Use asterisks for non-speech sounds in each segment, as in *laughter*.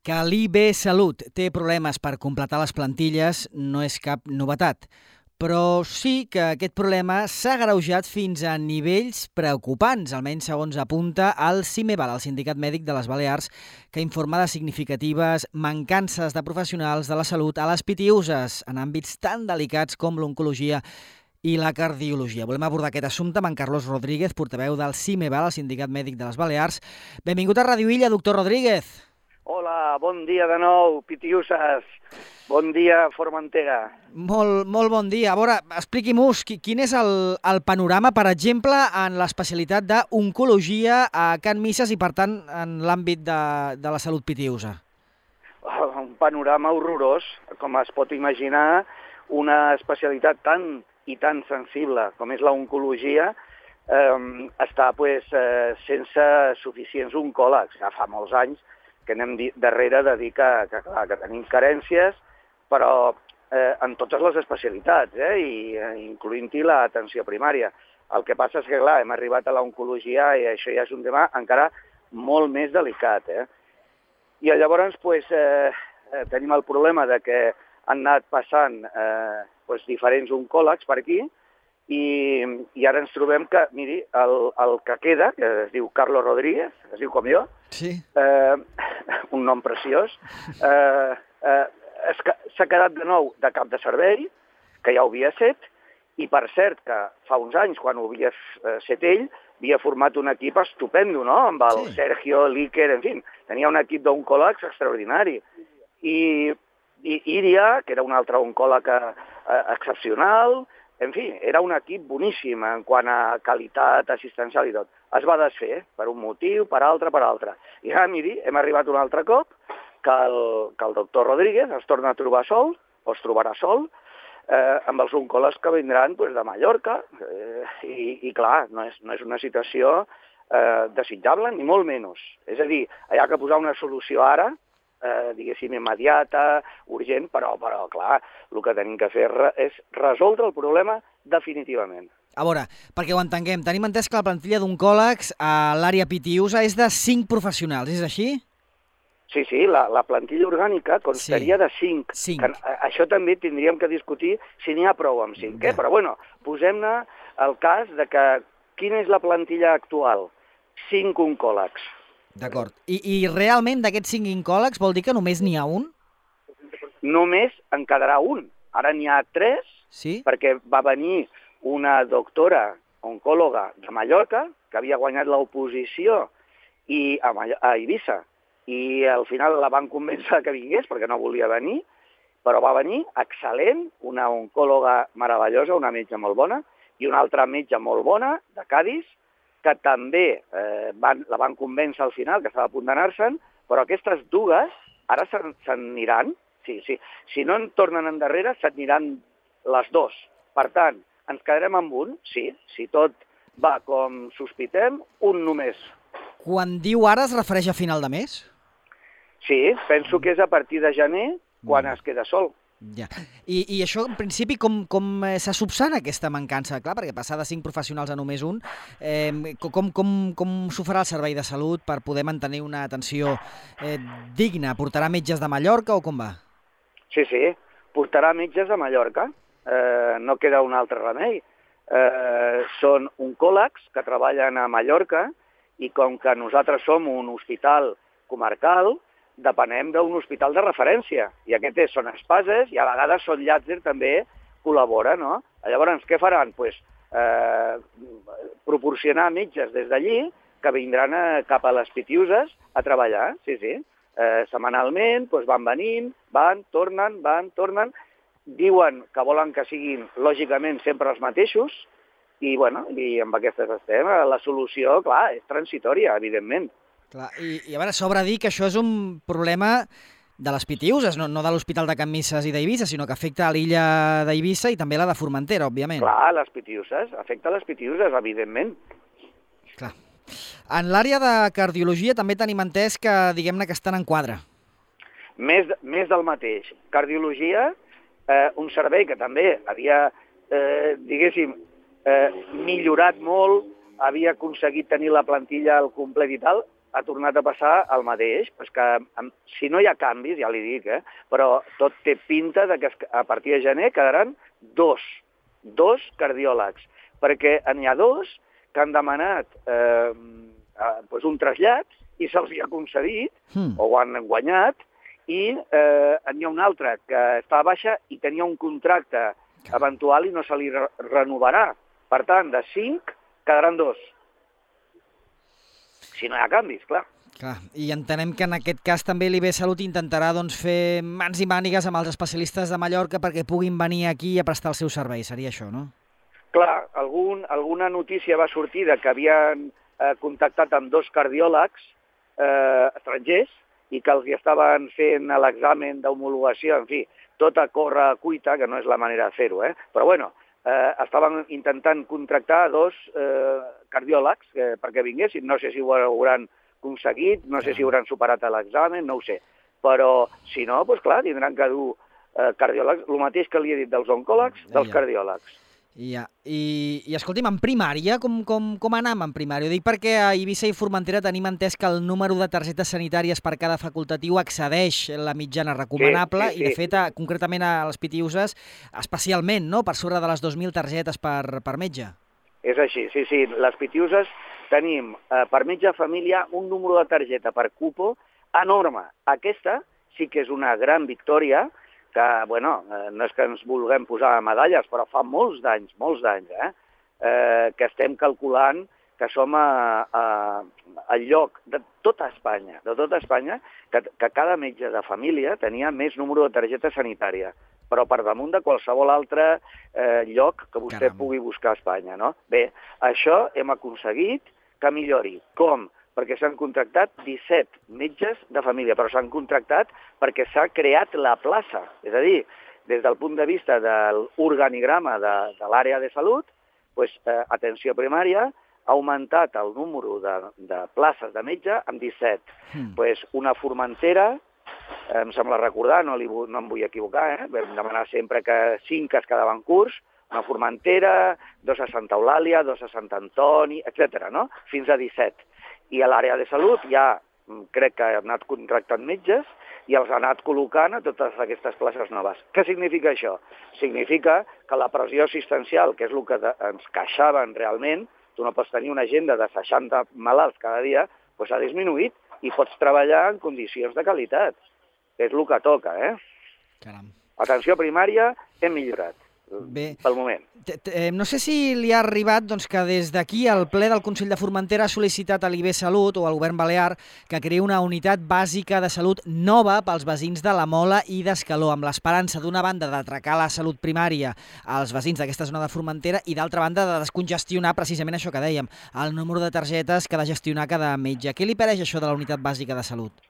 Que l'IB Salut té problemes per completar les plantilles no és cap novetat, però sí que aquest problema s'ha greujat fins a nivells preocupants, almenys segons apunta el CIMEVAL, el Sindicat Mèdic de les Balears, que informa de significatives mancances de professionals de la salut a les pitiuses en àmbits tan delicats com l'oncologia i la cardiologia. Volem abordar aquest assumpte amb en Carlos Rodríguez, portaveu del CIMEVAL, el Sindicat Mèdic de les Balears. Benvingut a Radio Illa, doctor Rodríguez. Hola, bon dia de nou, Pitiuses. Bon dia, Formentera. Molt, molt bon dia. A veure, expliqui-nos quin és el, el panorama, per exemple, en l'especialitat d'oncologia a Can Misses i, per tant, en l'àmbit de, de la salut pitiusa. Un panorama horrorós, com es pot imaginar, una especialitat tan i tan sensible com és l'oncologia, eh, està pues, eh, sense suficients oncòlegs. Ja fa molts anys que anem darrere de dir que, que, clar, que tenim carències, però eh, en totes les especialitats, eh, i eh, incloent-hi l'atenció primària. El que passa és que, clar, hem arribat a l'oncologia i això ja és un tema encara molt més delicat. Eh? I llavors pues, eh, eh, tenim el problema de que han anat passant eh, pues, diferents oncòlegs per aquí i, i ara ens trobem que, miri, el, el que queda, que es diu Carlos Rodríguez, es diu com jo, sí. eh, un nom preciós, eh, eh, s'ha quedat de nou de cap de servei, que ja ho havia set, i per cert que fa uns anys, quan ho havia eh, set ell, havia format un equip estupendo, no?, amb el sí. Sergio, l'Iker, en fi, tenia un equip d'oncòlegs extraordinari. I, i Iria, que era un altre oncòleg eh, excepcional, en fi, era un equip boníssim en quant a qualitat assistencial i tot. Es va desfer, per un motiu, per altre, per altre. I ara, miri, hem arribat un altre cop que el, que el doctor Rodríguez es torna a trobar sol, o es trobarà sol, eh, amb els oncòlegs que vindran pues, de Mallorca, eh, i, i clar, no és, no és una situació eh, desitjable, ni molt menys. És a dir, hi ha que posar una solució ara, eh, diguéssim, immediata, urgent, però, però, clar, el que tenim que fer és resoldre el problema definitivament. A veure, perquè ho entenguem, tenim entès que la plantilla d'oncòlegs a l'àrea Pitiusa és de 5 professionals, és així? Sí, sí, la, la plantilla orgànica constaria sí. de 5. 5. Que, això també tindríem que discutir si n'hi ha prou amb 5, eh? però bueno, posem-ne el cas de que quina és la plantilla actual? 5 oncòlegs. D'acord. I, I realment d'aquests cinc incòlegs vol dir que només n'hi ha un? Només en quedarà un. Ara n'hi ha tres, sí? perquè va venir una doctora oncòloga de Mallorca, que havia guanyat l'oposició i a, a Eivissa, i al final la van convèncer que vingués perquè no volia venir, però va venir excel·lent, una oncòloga meravellosa, una metge molt bona, i una altra metge molt bona, de Cádiz, que també eh, van, la van convèncer al final, que estava a punt d'anar-se'n, però aquestes dues ara s'aniran, sí, sí, si no en tornen endarrere, s'aniran les dues. Per tant, ens quedarem amb un, sí, si tot va com sospitem, un només. Quan diu ara es refereix a final de mes? Sí, penso que és a partir de gener quan mm. es queda sol. Ja. I, I això, en principi, com, com eh, s'ha subsana aquesta mancança? Clar, perquè passar de cinc professionals a només un, eh, com, com, com s'ho farà el servei de salut per poder mantenir una atenció eh, digna? Portarà metges de Mallorca o com va? Sí, sí, portarà metges de Mallorca. Eh, no queda un altre remei. Eh, són oncòlegs que treballen a Mallorca i com que nosaltres som un hospital comarcal, depenem d'un hospital de referència, i aquest és, són espases, i a vegades són llàtzer també col·labora, no? Llavors, què faran? Pues, eh, proporcionar metges des d'allí que vindran a, eh, cap a les Pitiuses a treballar, sí, sí. Eh, setmanalment pues, van venint, van, tornen, van, tornen, diuen que volen que siguin, lògicament, sempre els mateixos, i, bueno, i amb aquestes estem. La solució, clar, és transitòria, evidentment. Clar, i, I a veure, s'obre dir que això és un problema de les Pitiuses, no, no de l'Hospital de Can Misses i d'Eivissa, sinó que afecta a l'illa d'Eivissa i també la de Formentera, òbviament. Clar, les Pitiuses, afecta les Pitiuses, evidentment. Clar. En l'àrea de cardiologia també tenim entès que, diguem-ne, que estan en quadre. Més, més del mateix. Cardiologia, eh, un servei que també havia, eh, diguéssim, eh, millorat molt, havia aconseguit tenir la plantilla al complet i tal, ha tornat a passar el mateix, pues que si no hi ha canvis, ja li dic, eh, però tot té pinta de que a partir de gener quedaran dos, dos cardiòlegs, perquè n'hi ha dos que han demanat eh, pues un trasllat i se'ls ha concedit, hmm. o ho han guanyat, i eh, n'hi ha un altre que està a baixa i tenia un contracte eventual i no se li re renovarà. Per tant, de cinc quedaran dos. Si no hi ha canvis, clar. Clar, i entenem que en aquest cas també l'IB Salut intentarà doncs, fer mans i mànigues amb els especialistes de Mallorca perquè puguin venir aquí a prestar el seu servei, seria això, no? Clar, algun, alguna notícia va sortir de que havien eh, contactat amb dos cardiòlegs eh, estrangers i que els hi estaven fent l'examen d'homologació, en fi, tot a córrer a cuita, que no és la manera de fer-ho, eh? però bueno, eh, estaven intentant contractar dos eh, cardiòlegs eh, perquè vinguessin, no sé si ho hauran aconseguit, no sé si hauran superat l'examen, no ho sé, però si no, doncs clar, tindran que dur eh, cardiòlegs, el mateix que li he dit dels oncòlegs, dels cardiòlegs. Ja. I, i escolti'm, en primària, com, com, com anam en primària? Ho dic perquè a Eivissa i Formentera tenim entès que el número de targetes sanitàries per cada facultatiu excedeix la mitjana recomanable sí, sí, sí. i, de fet, a, concretament a les Pitiuses, especialment, no?, per sobre de les 2.000 targetes per, per metge. És així, sí, sí. Les Pitiuses tenim eh, per metge família un número de targeta per cupo enorme. Aquesta sí que és una gran victòria, que, bueno, eh, no és que ens vulguem posar medalles, però fa molts d'anys, molts d'anys, eh, eh, que estem calculant que som a, a, al lloc de tota Espanya, de tota Espanya, que, que cada metge de família tenia més número de targeta sanitària, però per damunt de qualsevol altre eh, lloc que vostè Caram. pugui buscar a Espanya. No? Bé, això hem aconseguit que millori. Com? perquè s'han contractat 17 metges de família, però s'han contractat perquè s'ha creat la plaça. És a dir, des del punt de vista de l'organigrama de, de l'àrea de salut, pues, eh, atenció primària ha augmentat el número de, de places de metge amb 17. Mm. Pues, una formentera, em sembla recordar, no, li, no em vull equivocar, eh? vam demanar sempre que 5 es quedaven curs, una Formentera, dos a Santa Eulàlia, dos a Sant Antoni, etc. no? fins a 17 i a l'àrea de salut ja mm, crec que ha anat contractant metges i els ha anat col·locant a totes aquestes places noves. Què significa això? Significa que la pressió assistencial, que és el que ens queixaven realment, tu no pots tenir una agenda de 60 malalts cada dia, doncs ha disminuït i pots treballar en condicions de qualitat, és el que toca, eh? Caram. Atenció primària, hem millorat. Bé, pel moment. Eh, no sé si li ha arribat doncs, que des d'aquí el ple del Consell de Formentera ha sol·licitat a l'IB Salut o al govern balear que creï una unitat bàsica de salut nova pels veïns de la Mola i d'Escaló, amb l'esperança d'una banda d'atracar la salut primària als veïns d'aquesta zona de Formentera i d'altra banda de descongestionar precisament això que dèiem, el número de targetes que ha de gestionar cada metge. Què li pareix això de la unitat bàsica de salut?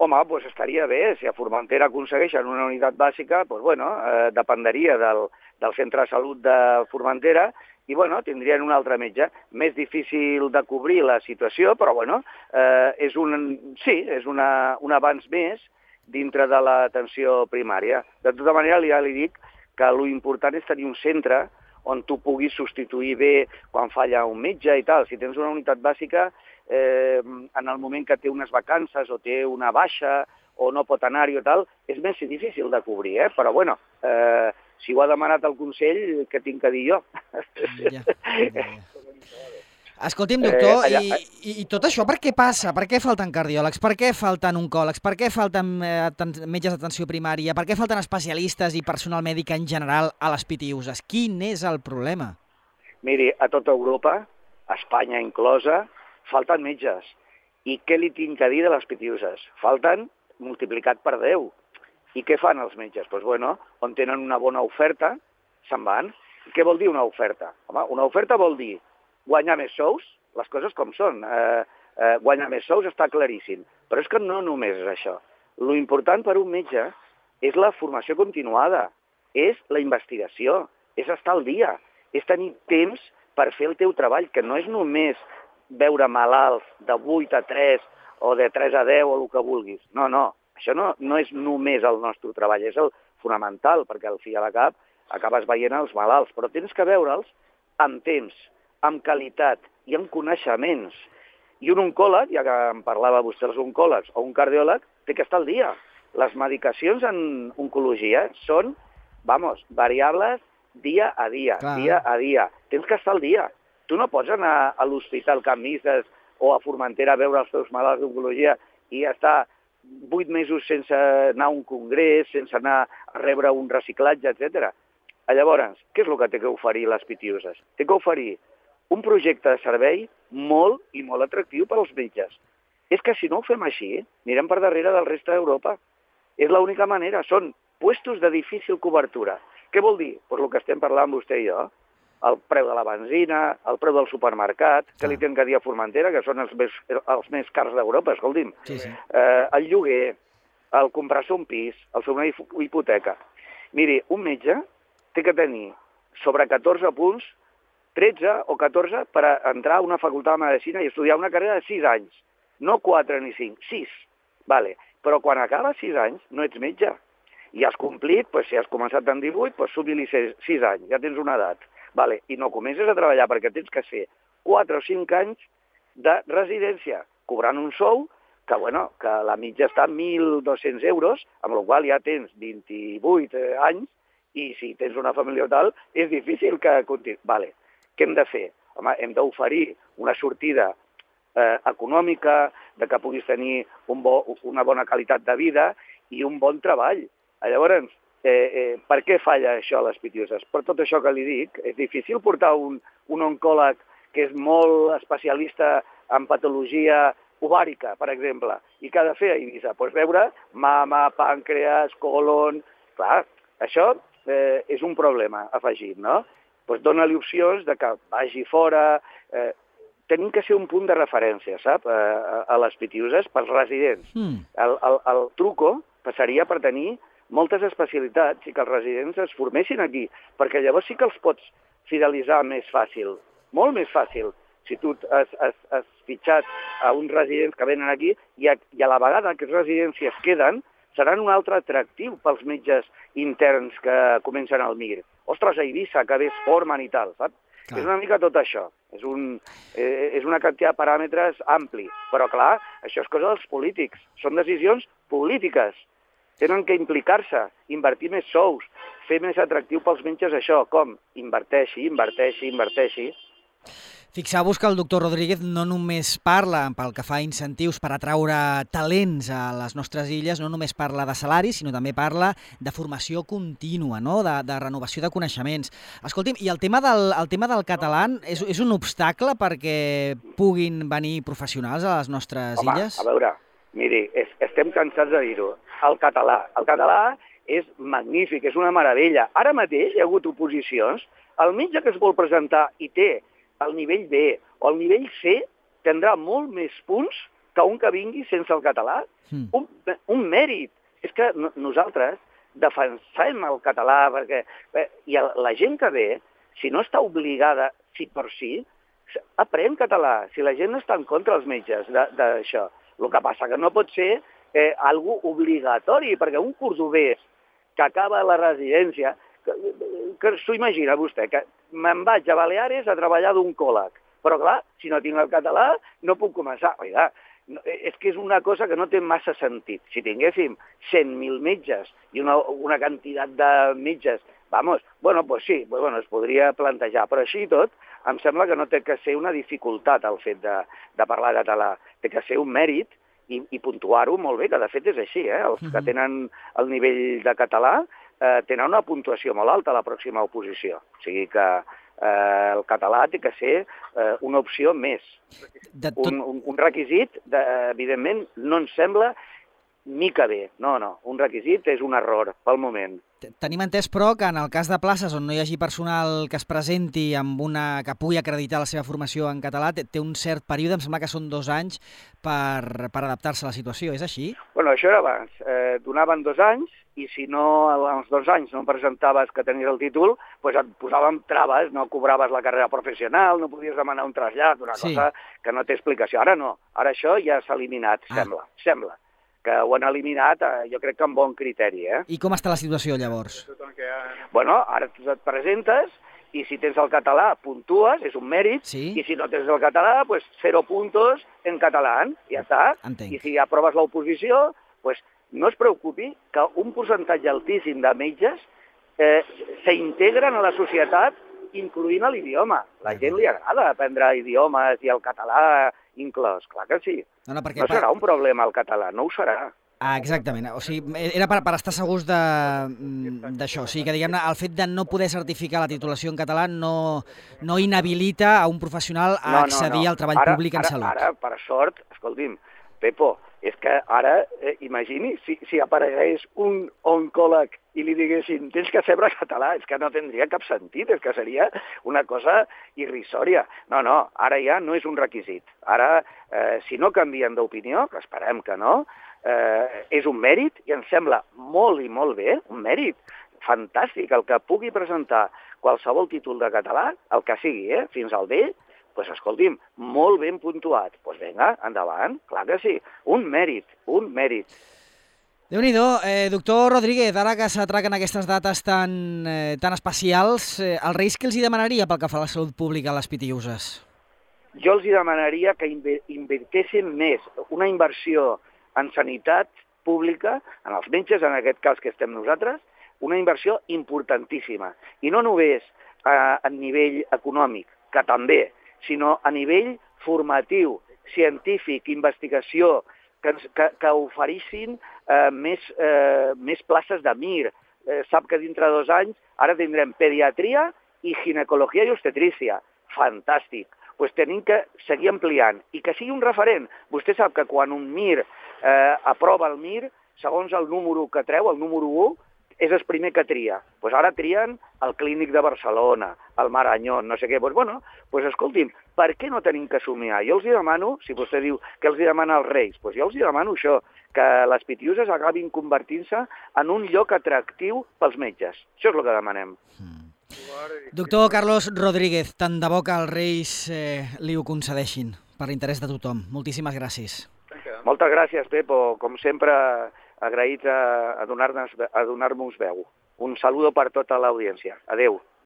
Home, doncs estaria bé, si a Formentera aconsegueixen una unitat bàsica, doncs bueno, eh, dependria del, del centre de salut de Formentera i bueno, tindrien un altre metge. Més difícil de cobrir la situació, però bueno, eh, és un, sí, és una, un avanç més dintre de l'atenció primària. De tota manera, ja li dic que l'important és tenir un centre on tu puguis substituir bé quan falla un metge i tal. Si tens una unitat bàsica, eh, en el moment que té unes vacances o té una baixa o no pot anar-hi o tal, és més difícil de cobrir, eh? però bueno, eh, si ho ha demanat el Consell, què tinc a dir jo? Ja, ja, *laughs* Escolti'm, doctor, eh, allà... i, i tot això per què passa? Per què falten cardiòlegs? Per què falten oncòlegs? Per què falten eh, metges d'atenció primària? Per què falten especialistes i personal mèdic en general a les pitiuses? Quin és el problema? Miri, a tota Europa, Espanya inclosa, falten metges. I què li tinc a dir de les pitiuses? Falten multiplicat per 10. I què fan els metges? Doncs, pues, bueno, on tenen una bona oferta, se'n van. I què vol dir una oferta? Home, una oferta vol dir guanyar més sous, les coses com són. Eh, eh, guanyar més sous està claríssim. Però és que no només és això. Lo important per un metge és la formació continuada, és la investigació, és estar al dia, és tenir temps per fer el teu treball, que no és només veure malalts de 8 a 3 o de 3 a 10 o el que vulguis. No, no, això no, no és només el nostre treball, és el fonamental, perquè al fi a la cap acabes veient els malalts, però tens que veure'ls amb temps, amb qualitat i amb coneixements. I un oncòleg, ja que en parlava vostè dels oncòlegs, o un cardiòleg, té que estar al dia. Les medicacions en oncologia són, vamos, variables dia a dia, Clar. dia a dia. Tens que estar al dia. Tu no pots anar a l'Hospital Can Misses o a Formentera a veure els teus malalts d'oncologia i estar vuit mesos sense anar a un congrés, sense anar a rebre un reciclatge, etc. Llavors, què és el que té que oferir les pitiuses? Té que oferir un projecte de servei molt i molt atractiu per als metges. És que si no ho fem així, anirem per darrere del reste d'Europa. És l'única manera. Són puestos de difícil cobertura. Què vol dir? Pues el que estem parlant vostè i jo. El preu de la benzina, el preu del supermercat, que li tenen que dir a Formentera, que són els més, els més cars d'Europa, escolti'm. Sí, sí. Eh, el lloguer, el comprar-se un pis, el fer una hipoteca. Miri, un metge té que tenir sobre 14 punts 13 o 14 per entrar a una facultat de Medicina i estudiar una carrera de 6 anys. No 4 ni 5, 6. Vale. Però quan acabes 6 anys no ets metge. I has complit, pues, si has començat en 18, pues, subili 6, 6 anys, ja tens una edat. Vale. I no comences a treballar perquè tens que ser 4 o 5 anys de residència, cobrant un sou que, bueno, que la mitja està a 1.200 euros, amb la qual ja tens 28 eh, anys, i si tens una família o tal, és difícil que continuï. Vale. Què hem de fer? Home, hem d'oferir una sortida eh, econòmica, de que puguis tenir un bo, una bona qualitat de vida i un bon treball. Llavors, eh, eh, per què falla això a les pitioses? Per tot això que li dic, és difícil portar un, un oncòleg que és molt especialista en patologia ovàrica, per exemple, i que ha de fer a Eivissa? Pues veure mama, pàncreas, colon... Clar, això eh, és un problema afegit, no? Doncs dona-li opcions de que vagi fora... Eh, tenim que ser un punt de referència, sap, a, a, a les pitiuses pels residents. Mm. El, el, el truco passaria per tenir moltes especialitats i que els residents es formessin aquí, perquè llavors sí que els pots fidelitzar més fàcil, molt més fàcil, si tu has, has, has fitxat a uns residents que venen aquí i a, i a la vegada que aquests residents es queden, seran un altre atractiu pels metges interns que comencen al MIR. Ostres, a Eivissa, que bé es formen i tal, saps? Clar. És una mica tot això. És, un, eh, és una quantitat de paràmetres ampli. Però, clar, això és cosa dels polítics. Són decisions polítiques. Tenen que implicar-se, invertir més sous, fer més atractiu pels metges això. Com? Inverteixi, inverteixi, inverteixi. Fixeu-vos que el doctor Rodríguez no només parla, pel que fa a incentius per atraure talents a les nostres illes, no només parla de salaris, sinó també parla de formació contínua, no? de, de renovació de coneixements. Escolti'm, i el tema del, el tema del català és, és un obstacle perquè puguin venir professionals a les nostres Home, illes? a veure, miri, és, estem cansats de dir-ho. El català, el català és magnífic, és una meravella. Ara mateix hi ha hagut oposicions. El metge que es vol presentar i té al nivell B o al nivell C tindrà molt més punts que un que vingui sense el català. Mm. Un, un mèrit. És que nosaltres defensem el català perquè... Eh, I la gent que ve, si no està obligada, si per si, aprèn català. Si la gent no està en contra dels metges d'això. El que passa que no pot ser eh, algo obligatori, perquè un cordobès que acaba la residència que, que s'ho imagina vostè, que me'n vaig a Baleares a treballar d'un còleg. Però, clar, si no tinc el català, no puc començar. Oiga, no, és que és una cosa que no té massa sentit. Si tinguéssim 100.000 metges i una, una quantitat de metges, vamos, bueno, pues sí, bueno, es podria plantejar, però així i tot, em sembla que no té que ser una dificultat el fet de, de parlar català, té que ser un mèrit i, i puntuar-ho molt bé, que de fet és així, eh? els que tenen el nivell de català eh, tenen una puntuació molt alta a la pròxima oposició. O sigui que eh, el català té que ser eh, una opció més. De tot... un, un, un requisit, de, evidentment, no ens sembla mica bé. No, no, un requisit és un error pel moment. Tenim entès, però, que en el cas de places on no hi hagi personal que es presenti amb una que pugui acreditar la seva formació en català, té un cert període, em sembla que són dos anys, per, per adaptar-se a la situació. És així? Bueno, això era abans. Eh, donaven dos anys i si no als dos anys no presentaves que tenies el títol, pues et posàvem traves, no cobraves la carrera professional, no podies demanar un trasllat, una sí. cosa que no té explicació. Ara no, ara això ja s'ha eliminat, ah. sembla, sembla que ho han eliminat, eh, jo crec que amb bon criteri. Eh? I com està la situació llavors? Bueno, ara et presentes i si tens el català, puntues, és un mèrit, Sí. i si no tens el català, pues cero puntos en català, ja està. Entenc. I si aproves l'oposició, pues no es preocupi que un percentatge altíssim de metges eh, s'integren a la societat incloent a l'idioma. La gent li agrada aprendre idiomes i el català inclòs, clar que sí. No, no, perquè... No serà un problema el català, no ho serà. Ah, exactament. O sigui, era per, per estar segurs de- mm, d'això. O sigui, que, diguem-ne, el fet de no poder certificar la titulació en català no, no inhabilita a un professional a accedir al treball ara, públic en ara, salut. Ara, per sort, escolti'm, Pepo, és que ara, eh, imagini, si, si aparegués un oncòleg i li diguessin tens que saber català, és que no tindria cap sentit, és que seria una cosa irrisòria. No, no, ara ja no és un requisit. Ara, eh, si no canvien d'opinió, que esperem que no, eh, és un mèrit i ens sembla molt i molt bé, un mèrit fantàstic, el que pugui presentar qualsevol títol de català, el que sigui, eh, fins al D, pues, escolti'm, molt ben puntuat. Doncs pues vinga, endavant, clar que sí. Un mèrit, un mèrit. déu nhi eh, doctor Rodríguez, ara que s'atraquen aquestes dates tan, eh, tan especials, eh, el Reis què els hi demanaria pel que fa a la salut pública a les pitiuses? Jo els hi demanaria que inve- invertessin més, una inversió en sanitat pública, en els metges, en aquest cas que estem nosaltres, una inversió importantíssima. I no només eh, a nivell econòmic, que també, sinó a nivell formatiu, científic, investigació, que, que, que oferissin eh, més, eh, més places de MIR. Eh, sap que dintre de dos anys ara tindrem pediatria i ginecologia i obstetrícia. Fantàstic. Pues tenim que seguir ampliant i que sigui un referent. Vostè sap que quan un MIR eh, aprova el MIR, segons el número que treu, el número 1, és el primer que tria. Pues ara trien el Clínic de Barcelona, el Maranyón, no sé què. Pues bueno, pues escolti'm, per què no tenim que somiar? Jo els hi demano, si vostè diu que els hi demana als Reis, pues jo els hi demano això, que les pitiuses acabin convertint-se en un lloc atractiu pels metges. Això és el que demanem. Doctor Carlos Rodríguez, tant de bo que els Reis eh, li ho concedeixin per l'interès de tothom. Moltíssimes gràcies. Moltes gràcies, Pepo. Com sempre, agraïts a, a donar-nos donar veu. Un saludo per tota l'audiència. Adeu.